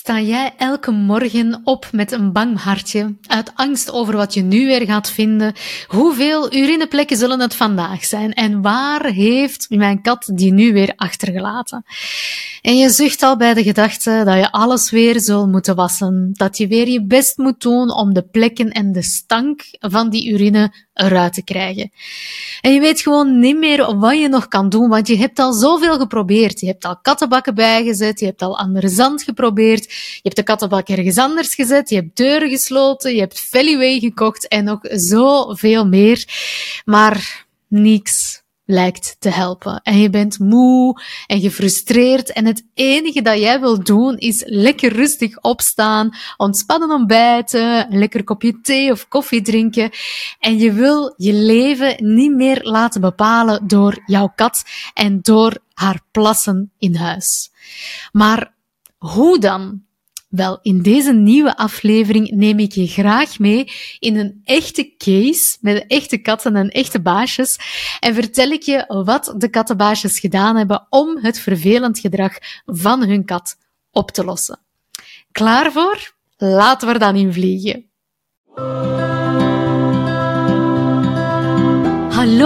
Sta jij elke morgen op met een bang hartje, uit angst over wat je nu weer gaat vinden? Hoeveel urineplekken zullen het vandaag zijn? En waar heeft mijn kat die nu weer achtergelaten? En je zucht al bij de gedachte dat je alles weer zult moeten wassen, dat je weer je best moet doen om de plekken en de stank van die urine eruit te krijgen. En je weet gewoon niet meer wat je nog kan doen, want je hebt al zoveel geprobeerd. Je hebt al kattenbakken bijgezet, je hebt al andere zand geprobeerd, je hebt de kattenbak ergens anders gezet, je hebt deuren gesloten, je hebt Feliway gekocht en nog zoveel meer. Maar niks lijkt te helpen. En je bent moe en gefrustreerd en het enige dat jij wil doen is lekker rustig opstaan, ontspannen ontbijten, een lekker kopje thee of koffie drinken. En je wil je leven niet meer laten bepalen door jouw kat en door haar plassen in huis. Maar hoe dan? Wel, in deze nieuwe aflevering neem ik je graag mee in een echte case met echte katten en echte baasjes en vertel ik je wat de kattenbaasjes gedaan hebben om het vervelend gedrag van hun kat op te lossen. Klaar voor? Laten we er dan in vliegen.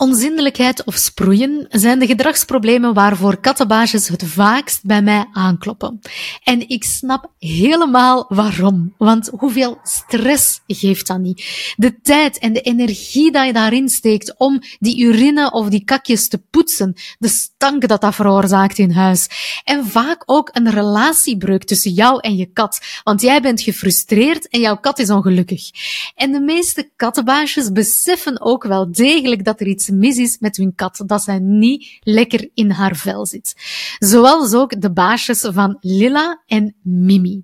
Onzindelijkheid of sproeien zijn de gedragsproblemen waarvoor kattenbaasjes het vaakst bij mij aankloppen. En ik snap helemaal waarom. Want hoeveel stress geeft dat niet? De tijd en de energie dat je daarin steekt om die urine of die kakjes te poetsen, de stank dat dat veroorzaakt in huis. En vaak ook een relatiebreuk tussen jou en je kat. Want jij bent gefrustreerd en jouw kat is ongelukkig. En de meeste kattenbaasjes beseffen ook wel degelijk dat er iets mis is met hun kat, dat zij niet lekker in haar vel zit. Zoals ook de baasjes van Lilla en Mimi.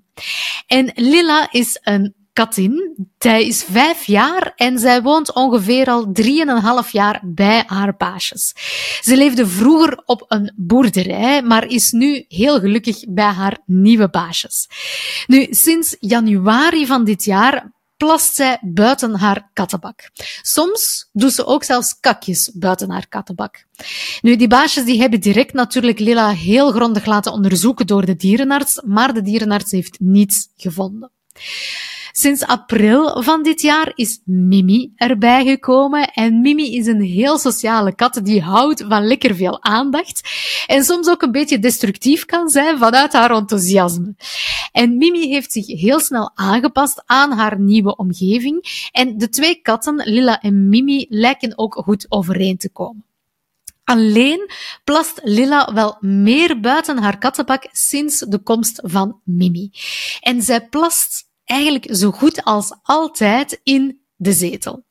En Lilla is een katin. Zij is vijf jaar en zij woont ongeveer al drieënhalf jaar bij haar baasjes. Ze leefde vroeger op een boerderij, maar is nu heel gelukkig bij haar nieuwe baasjes. Nu, sinds januari van dit jaar plast zij buiten haar kattenbak. Soms doet ze ook zelfs kakjes buiten haar kattenbak. Nu, die baasjes die hebben direct natuurlijk Lila heel grondig laten onderzoeken door de dierenarts, maar de dierenarts heeft niets gevonden. Sinds april van dit jaar is Mimi erbij gekomen. En Mimi is een heel sociale kat die houdt van lekker veel aandacht. En soms ook een beetje destructief kan zijn vanuit haar enthousiasme. En Mimi heeft zich heel snel aangepast aan haar nieuwe omgeving. En de twee katten, Lila en Mimi, lijken ook goed overeen te komen. Alleen plast Lila wel meer buiten haar kattenbak sinds de komst van Mimi. En zij plast eigenlijk zo goed als altijd in de zetel.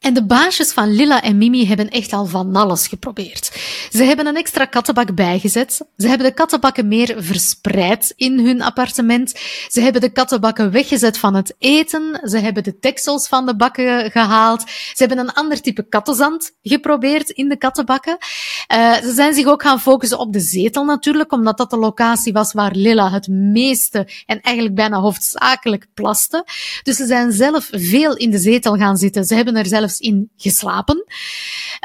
En de baasjes van Lilla en Mimi hebben echt al van alles geprobeerd. Ze hebben een extra kattenbak bijgezet. Ze hebben de kattenbakken meer verspreid in hun appartement. Ze hebben de kattenbakken weggezet van het eten. Ze hebben de teksels van de bakken gehaald. Ze hebben een ander type kattenzand geprobeerd in de kattenbakken. Uh, ze zijn zich ook gaan focussen op de zetel natuurlijk, omdat dat de locatie was waar Lilla het meeste en eigenlijk bijna hoofdzakelijk plaste. Dus ze zijn zelf veel in de zetel gaan zitten. Ze hebben er zelf in geslapen.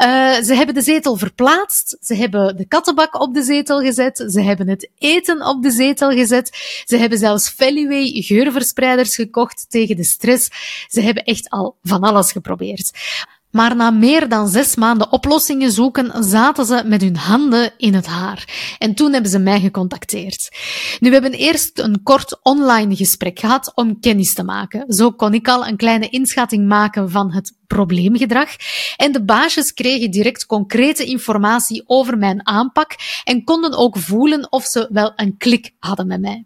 Uh, ze hebben de zetel verplaatst. Ze hebben de kattenbak op de zetel gezet. Ze hebben het eten op de zetel gezet. Ze hebben zelfs Feliway geurverspreiders gekocht tegen de stress. Ze hebben echt al van alles geprobeerd. Maar na meer dan zes maanden oplossingen zoeken, zaten ze met hun handen in het haar. En toen hebben ze mij gecontacteerd. Nu, we hebben eerst een kort online gesprek gehad om kennis te maken. Zo kon ik al een kleine inschatting maken van het probleemgedrag. En de baasjes kregen direct concrete informatie over mijn aanpak en konden ook voelen of ze wel een klik hadden met mij.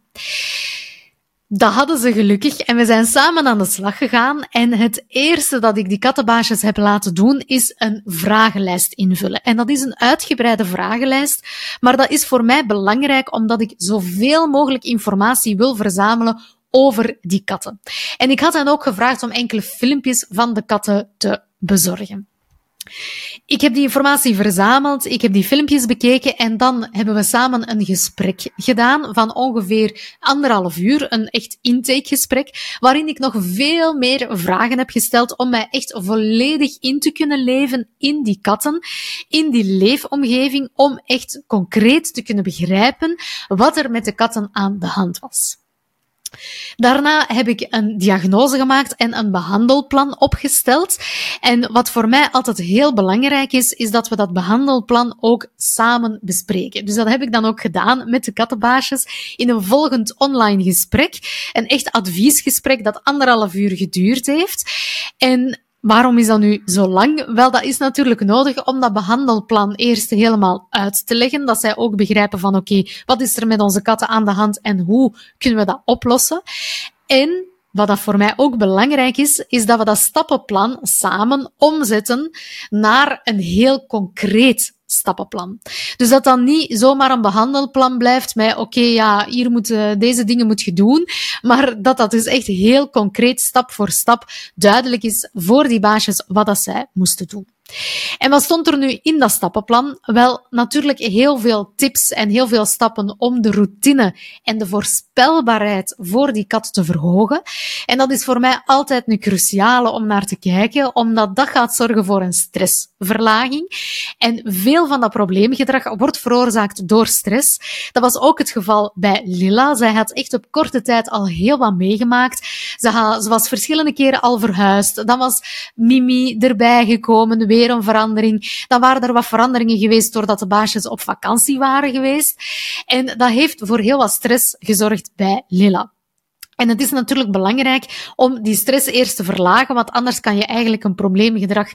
Dat hadden ze gelukkig en we zijn samen aan de slag gegaan. En het eerste dat ik die kattenbaasjes heb laten doen, is een vragenlijst invullen. En dat is een uitgebreide vragenlijst, maar dat is voor mij belangrijk omdat ik zoveel mogelijk informatie wil verzamelen over die katten. En ik had hen ook gevraagd om enkele filmpjes van de katten te bezorgen. Ik heb die informatie verzameld, ik heb die filmpjes bekeken en dan hebben we samen een gesprek gedaan van ongeveer anderhalf uur, een echt intakegesprek, waarin ik nog veel meer vragen heb gesteld om mij echt volledig in te kunnen leven in die katten, in die leefomgeving, om echt concreet te kunnen begrijpen wat er met de katten aan de hand was. Daarna heb ik een diagnose gemaakt en een behandelplan opgesteld. En wat voor mij altijd heel belangrijk is, is dat we dat behandelplan ook samen bespreken. Dus dat heb ik dan ook gedaan met de kattenbaasjes in een volgend online gesprek. Een echt adviesgesprek dat anderhalf uur geduurd heeft. En Waarom is dat nu zo lang? Wel, dat is natuurlijk nodig om dat behandelplan eerst helemaal uit te leggen. Dat zij ook begrijpen van oké, wat is er met onze katten aan de hand en hoe kunnen we dat oplossen? En wat dat voor mij ook belangrijk is, is dat we dat stappenplan samen omzetten naar een heel concreet stappenplan. Dus dat dan niet zomaar een behandelplan blijft met oké, ja, hier moet, uh, deze dingen moet je doen, maar dat dat dus echt heel concreet, stap voor stap, duidelijk is voor die baasjes wat dat zij moesten doen. En wat stond er nu in dat stappenplan? Wel, natuurlijk heel veel tips en heel veel stappen om de routine en de voorspelbaarheid voor die kat te verhogen. En dat is voor mij altijd nu cruciale om naar te kijken, omdat dat gaat zorgen voor een stressverlaging. En veel van dat probleemgedrag wordt veroorzaakt door stress. Dat was ook het geval bij Lila. Zij had echt op korte tijd al heel wat meegemaakt. Ze, ze was verschillende keren al verhuisd. Dan was Mimi erbij gekomen, een verandering. Dan waren er wat veranderingen geweest doordat de baasjes op vakantie waren geweest. En dat heeft voor heel wat stress gezorgd bij Lila. En het is natuurlijk belangrijk om die stress eerst te verlagen, want anders kan je eigenlijk een probleemgedrag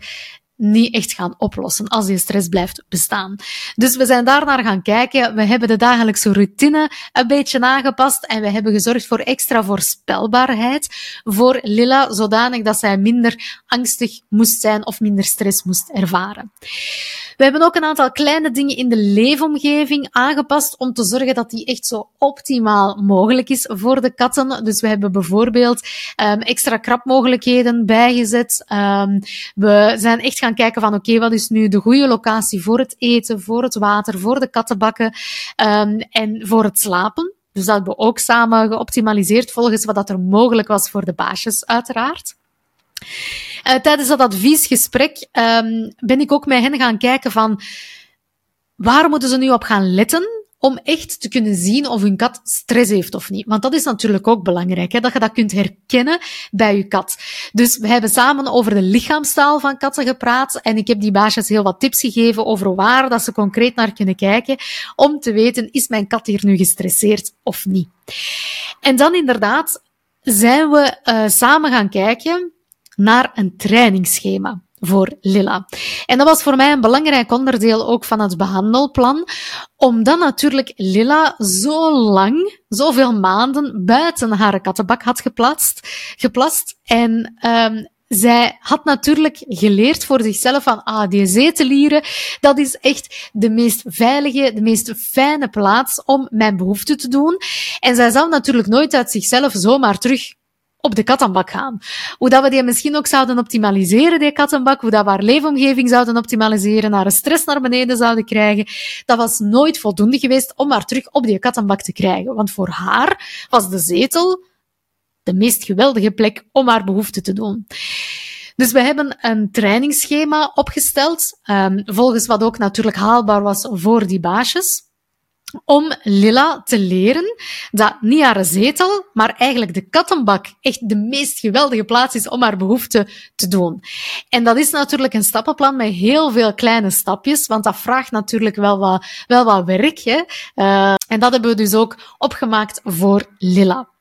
niet echt gaan oplossen als die stress blijft bestaan. Dus we zijn daar naar gaan kijken. We hebben de dagelijkse routine een beetje aangepast en we hebben gezorgd voor extra voorspelbaarheid voor Lilla, zodanig dat zij minder angstig moest zijn of minder stress moest ervaren. We hebben ook een aantal kleine dingen in de leefomgeving aangepast om te zorgen dat die echt zo optimaal mogelijk is voor de katten. Dus we hebben bijvoorbeeld um, extra krapmogelijkheden bijgezet. Um, we zijn echt gaan kijken van oké, wat is nu de goede locatie voor het eten, voor het water, voor de kattenbakken um, en voor het slapen. Dus dat hebben we ook samen geoptimaliseerd volgens wat dat er mogelijk was voor de baasjes, uiteraard. Uh, tijdens dat adviesgesprek um, ben ik ook met hen gaan kijken van waar moeten ze nu op gaan letten om echt te kunnen zien of hun kat stress heeft of niet. Want dat is natuurlijk ook belangrijk, hè, dat je dat kunt herkennen bij je kat. Dus we hebben samen over de lichaamstaal van katten gepraat en ik heb die baasjes heel wat tips gegeven over waar dat ze concreet naar kunnen kijken om te weten, is mijn kat hier nu gestresseerd of niet. En dan inderdaad zijn we uh, samen gaan kijken naar een trainingsschema voor Lilla. En dat was voor mij een belangrijk onderdeel ook van het behandelplan, omdat natuurlijk Lilla zo lang, zoveel maanden buiten haar kattenbak had geplast, geplast en um, zij had natuurlijk geleerd voor zichzelf van, ah, die zetelieren, dat is echt de meest veilige, de meest fijne plaats om mijn behoefte te doen. En zij zou natuurlijk nooit uit zichzelf zomaar terug op de kattenbak gaan. Hoe dat we die misschien ook zouden optimaliseren, die kattenbak, hoe dat we haar leefomgeving zouden optimaliseren, haar stress naar beneden zouden krijgen, dat was nooit voldoende geweest om haar terug op die kattenbak te krijgen. Want voor haar was de zetel de meest geweldige plek om haar behoefte te doen. Dus we hebben een trainingsschema opgesteld, um, volgens wat ook natuurlijk haalbaar was voor die baasjes. Om Lilla te leren dat niet haar zetel, maar eigenlijk de kattenbak echt de meest geweldige plaats is om haar behoefte te doen. En dat is natuurlijk een stappenplan met heel veel kleine stapjes, want dat vraagt natuurlijk wel wat, wel wat werk. Hè? Uh, en dat hebben we dus ook opgemaakt voor Lilla.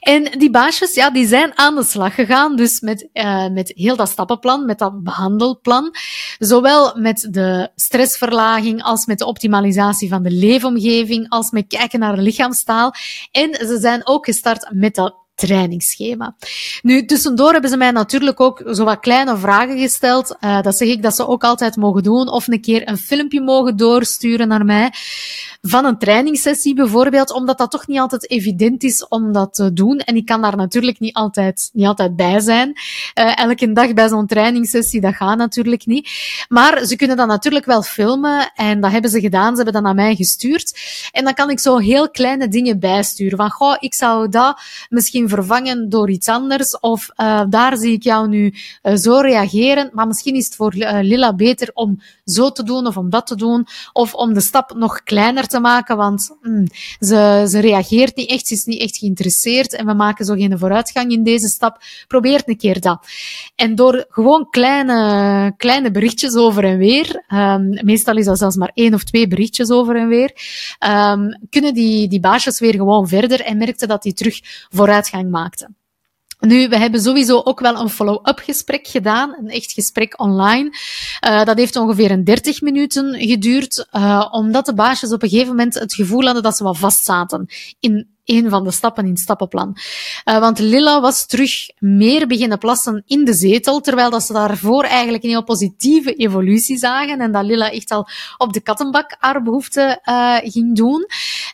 En die baasjes, ja, die zijn aan de slag gegaan, dus met, uh, met heel dat stappenplan, met dat behandelplan. Zowel met de stressverlaging als met de optimalisatie van de leefomgeving, als met kijken naar lichaamstaal. En ze zijn ook gestart met dat trainingsschema. Nu, tussendoor hebben ze mij natuurlijk ook zo wat kleine vragen gesteld. Uh, dat zeg ik dat ze ook altijd mogen doen. Of een keer een filmpje mogen doorsturen naar mij van een trainingssessie bijvoorbeeld, omdat dat toch niet altijd evident is om dat te doen. En ik kan daar natuurlijk niet altijd, niet altijd bij zijn. Uh, elke dag bij zo'n trainingssessie, dat gaat natuurlijk niet. Maar ze kunnen dat natuurlijk wel filmen en dat hebben ze gedaan. Ze hebben dat naar mij gestuurd. En dan kan ik zo heel kleine dingen bijsturen. Van, goh, ik zou dat misschien vervangen door iets anders. Of uh, daar zie ik jou nu uh, zo reageren. Maar misschien is het voor Lilla beter om zo te doen of om dat te doen. Of om de stap nog kleiner te maken, want mm, ze, ze reageert niet echt, ze is niet echt geïnteresseerd en we maken zo geen vooruitgang in deze stap. Probeer een keer dat. En door gewoon kleine, kleine berichtjes over en weer, um, meestal is dat zelfs maar één of twee berichtjes over en weer, um, kunnen die, die baasjes weer gewoon verder en merkte dat die terug Nu, we hebben sowieso ook wel een follow-up gesprek gedaan, een echt gesprek online. Uh, dat heeft ongeveer een 30 minuten geduurd, uh, omdat de baasjes op een gegeven moment het gevoel hadden dat ze wat vastzaten in een van de stappen in het stappenplan. Uh, want Lilla was terug meer beginnen plassen in de zetel, terwijl dat ze daarvoor eigenlijk een heel positieve evolutie zagen en dat Lilla echt al op de kattenbak haar behoefte uh, ging doen.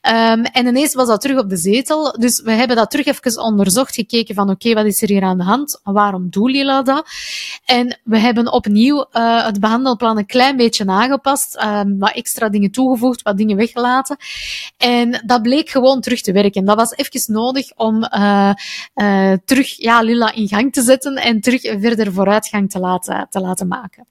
Um, en ineens was dat terug op de zetel. Dus we hebben dat terug even onderzocht, gekeken van oké, wat is er hier aan de hand? Waarom doet Lilla dat? En we hebben opnieuw uh, het behandelplan een klein beetje aangepast, um, wat extra dingen toegevoegd, wat dingen weggelaten. En dat bleek gewoon terug te werken. Dat was even nodig om uh, uh, terug ja, Lila in gang te zetten en terug verder vooruitgang te laten, te laten maken.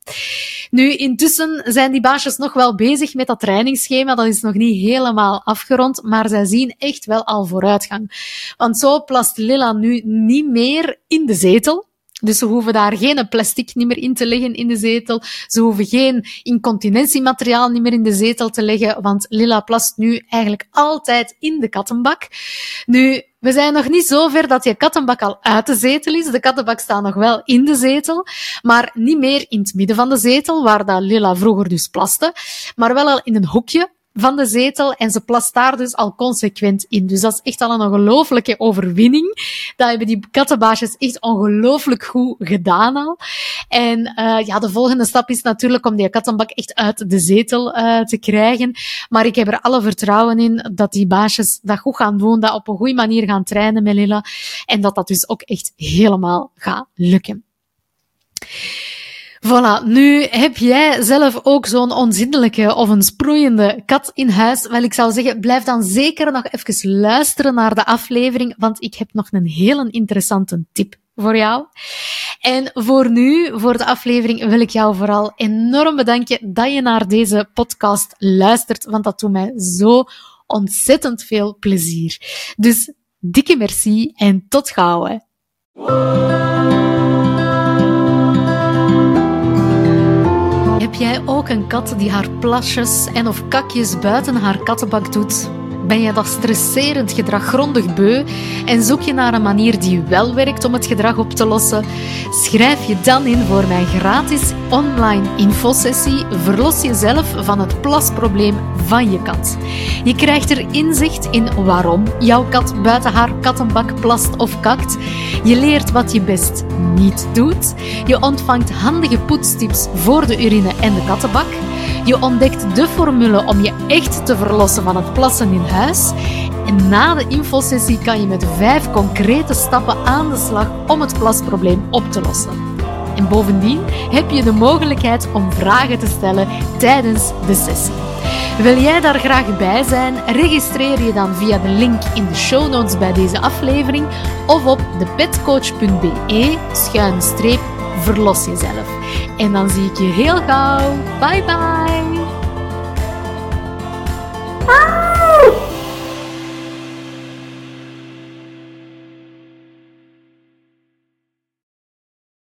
Nu, intussen zijn die baasjes nog wel bezig met dat trainingsschema. Dat is nog niet helemaal afgerond, maar zij zien echt wel al vooruitgang. Want zo plast Lila nu niet meer in de zetel. Dus ze hoeven daar geen plastic niet meer in te leggen in de zetel. Ze hoeven geen incontinentiemateriaal niet meer in de zetel te leggen, want Lilla plast nu eigenlijk altijd in de kattenbak. Nu, we zijn nog niet zo ver dat je kattenbak al uit de zetel is. De kattenbak staat nog wel in de zetel, maar niet meer in het midden van de zetel, waar dat Lilla vroeger dus plaste, maar wel al in een hoekje van de zetel en ze plast daar dus al consequent in. Dus dat is echt al een ongelooflijke overwinning. Dat hebben die kattenbaasjes echt ongelooflijk goed gedaan al. En uh, ja, de volgende stap is natuurlijk om die kattenbak echt uit de zetel uh, te krijgen. Maar ik heb er alle vertrouwen in dat die baasjes dat goed gaan doen, dat op een goede manier gaan trainen met Lilla. En dat dat dus ook echt helemaal gaat lukken. Voilà, nu heb jij zelf ook zo'n onzindelijke of een sproeiende kat in huis. Wel, ik zou zeggen, blijf dan zeker nog even luisteren naar de aflevering, want ik heb nog een hele interessante tip voor jou. En voor nu, voor de aflevering, wil ik jou vooral enorm bedanken dat je naar deze podcast luistert, want dat doet mij zo ontzettend veel plezier. Dus dikke merci en tot gauw. Hè. Heb jij ook een kat die haar plasjes en of kakjes buiten haar kattenbak doet? Ben je dat stresserend gedrag grondig beu en zoek je naar een manier die wel werkt om het gedrag op te lossen? Schrijf je dan in voor mijn gratis online infosessie Verlos jezelf van het plasprobleem van je kat. Je krijgt er inzicht in waarom jouw kat buiten haar kattenbak plast of kakt. Je leert wat je best niet doet. Je ontvangt handige poetstips voor de urine en de kattenbak. Je ontdekt de formule om je echt te verlossen van het plassen in huis. En na de infosessie kan je met vijf concrete stappen aan de slag om het plasprobleem op te lossen. En bovendien heb je de mogelijkheid om vragen te stellen tijdens de sessie. Wil jij daar graag bij zijn? Registreer je dan via de link in de show notes bij deze aflevering of op streep verlos jezelf. En dan zie ik je heel gauw. Bye bye!